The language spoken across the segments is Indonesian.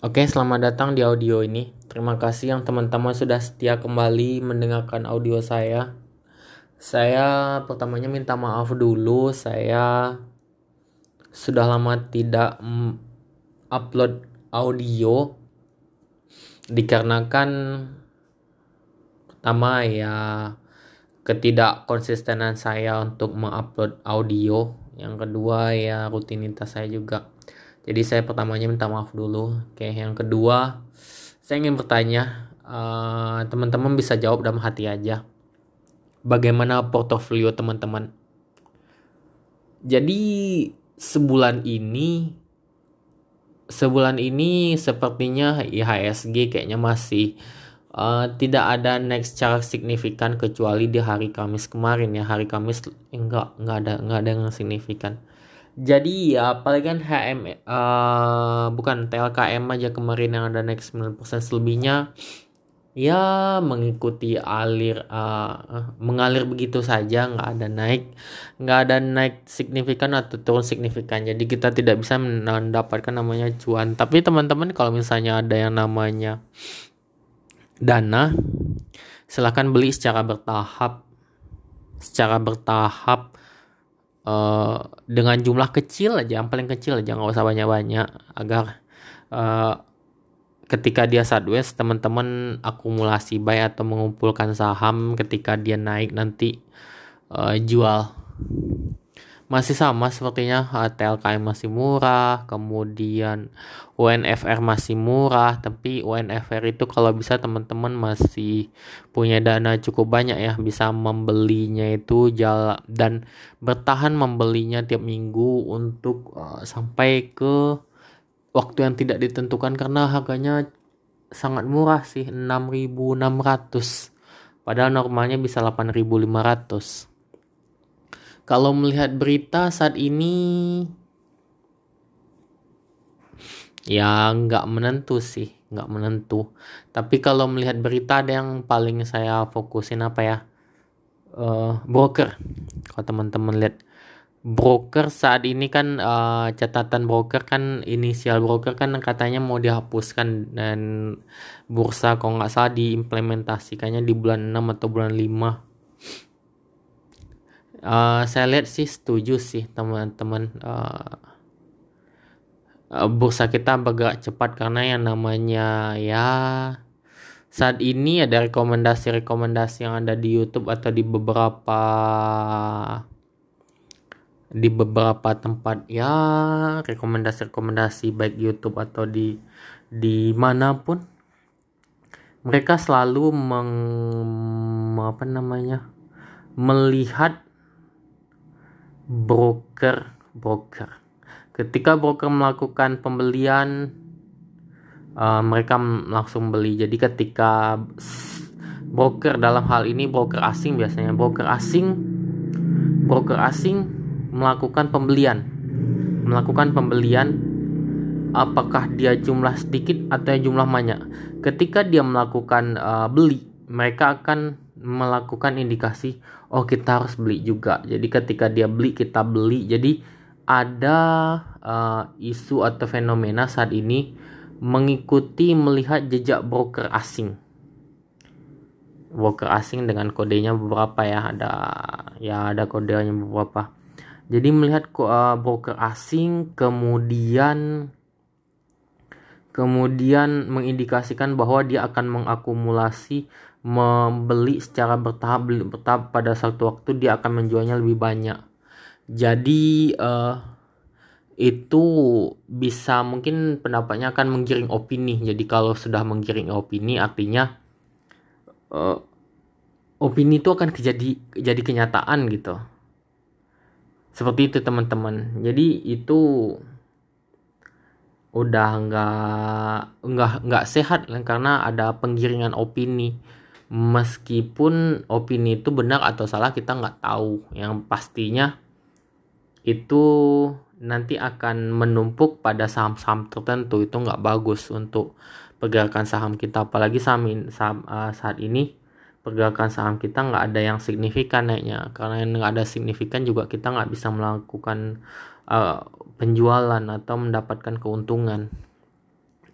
Oke, selamat datang di audio ini. Terima kasih yang teman-teman sudah setia kembali mendengarkan audio saya. Saya pertamanya minta maaf dulu, saya sudah lama tidak upload audio dikarenakan pertama ya ketidak konsistenan saya untuk mengupload audio. Yang kedua ya rutinitas saya juga jadi saya pertamanya minta maaf dulu. Oke, yang kedua saya ingin bertanya, uh, teman-teman bisa jawab dalam hati aja. Bagaimana portofolio teman-teman? Jadi sebulan ini sebulan ini sepertinya IHSG kayaknya masih uh, tidak ada naik secara signifikan kecuali di hari Kamis kemarin ya hari Kamis enggak enggak ada enggak ada yang signifikan jadi ya paling kan HM uh, bukan TLKM aja kemarin yang ada naik 9% selebihnya ya mengikuti alir uh, mengalir begitu saja nggak ada naik nggak ada naik signifikan atau turun signifikan. Jadi kita tidak bisa mendapatkan namanya cuan. Tapi teman-teman kalau misalnya ada yang namanya dana silahkan beli secara bertahap secara bertahap uh, dengan jumlah kecil aja yang paling kecil aja nggak usah banyak-banyak. Agar uh, ketika dia sideways teman-teman akumulasi buy atau mengumpulkan saham ketika dia naik nanti uh, jual masih sama sepertinya. TLKM masih murah kemudian UNFR masih murah tapi UNFR itu kalau bisa teman-teman masih punya dana cukup banyak ya bisa membelinya itu jalan dan bertahan membelinya tiap minggu untuk uh, sampai ke waktu yang tidak ditentukan karena harganya sangat murah sih 6.600 padahal normalnya bisa 8.500 kalau melihat berita saat ini ya nggak menentu sih, nggak menentu. Tapi kalau melihat berita ada yang paling saya fokusin apa ya? Uh, broker. Kalau teman-teman lihat broker saat ini kan uh, catatan broker kan inisial broker kan katanya mau dihapuskan dan bursa kalau nggak salah diimplementasikannya di bulan 6 atau bulan 5 uh, saya lihat sih setuju sih teman-teman uh, bursa kita bergerak cepat karena yang namanya ya saat ini ada rekomendasi-rekomendasi yang ada di YouTube atau di beberapa di beberapa tempat. Ya rekomendasi-rekomendasi baik YouTube atau di di mana pun mereka selalu meng apa namanya melihat broker broker. Ketika broker melakukan pembelian uh, mereka langsung beli. Jadi ketika broker dalam hal ini broker asing biasanya broker asing broker asing melakukan pembelian. Melakukan pembelian apakah dia jumlah sedikit atau jumlah banyak. Ketika dia melakukan uh, beli mereka akan melakukan indikasi oh kita harus beli juga. Jadi ketika dia beli kita beli. Jadi ada uh, isu atau fenomena saat ini mengikuti melihat jejak broker asing. Broker asing dengan kodenya beberapa ya ada ya ada kodenya beberapa. Jadi melihat uh, broker asing kemudian kemudian mengindikasikan bahwa dia akan mengakumulasi membeli secara bertahap beli bertahap. Pada satu waktu dia akan menjualnya lebih banyak. Jadi uh, itu bisa mungkin pendapatnya akan menggiring opini. Jadi kalau sudah menggiring opini artinya uh, opini itu akan kejadi jadi kenyataan gitu. Seperti itu teman-teman. Jadi itu udah nggak nggak nggak sehat karena ada penggiringan opini. Meskipun opini itu benar atau salah kita nggak tahu. Yang pastinya itu nanti akan menumpuk pada saham-saham tertentu. Itu nggak bagus untuk pergerakan saham kita. Apalagi saham, saham uh, saat ini pergerakan saham kita nggak ada yang signifikan naiknya. Karena yang nggak ada signifikan juga kita nggak bisa melakukan uh, penjualan atau mendapatkan keuntungan.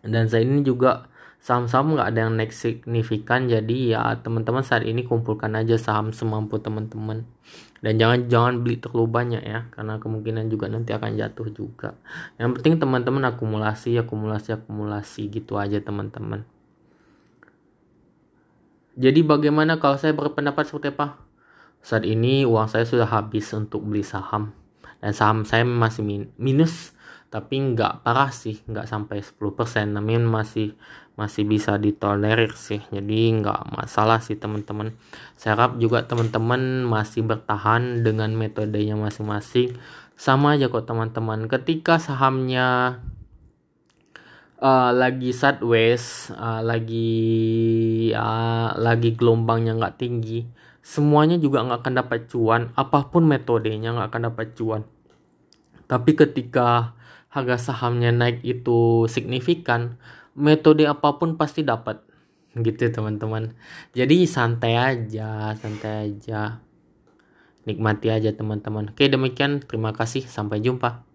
Dan saat ini juga saham-saham nggak ada yang naik signifikan. Jadi ya teman-teman saat ini kumpulkan aja saham semampu teman-teman. Dan jangan jangan beli terlalu banyak ya karena kemungkinan juga nanti akan jatuh juga. Yang penting teman-teman akumulasi akumulasi akumulasi gitu aja teman-teman jadi bagaimana kalau saya berpendapat seperti apa? Saat ini uang saya sudah habis untuk beli saham. Dan saham saya masih minus tapi nggak parah sih nggak sampai 10% namun masih masih bisa ditolerir sih. Jadi nggak masalah sih teman-teman. Saya harap juga teman-teman masih bertahan dengan metodenya masing-masing. Sama aja kok teman-teman. Ketika sahamnya uh, lagi sideways uh, lagi uh, lagi gelombangnya nggak tinggi semuanya juga nggak akan dapat cuan apa pun metodenya nggak akan dapat cuan tapi ketika harga sahamnya naik itu signifikan, metode apa pun pasti dapat. Gitu teman-teman. Jadi santai aja, santai aja. Nikmati aja teman-teman. Oke demikian, terima kasih, sampai jumpa.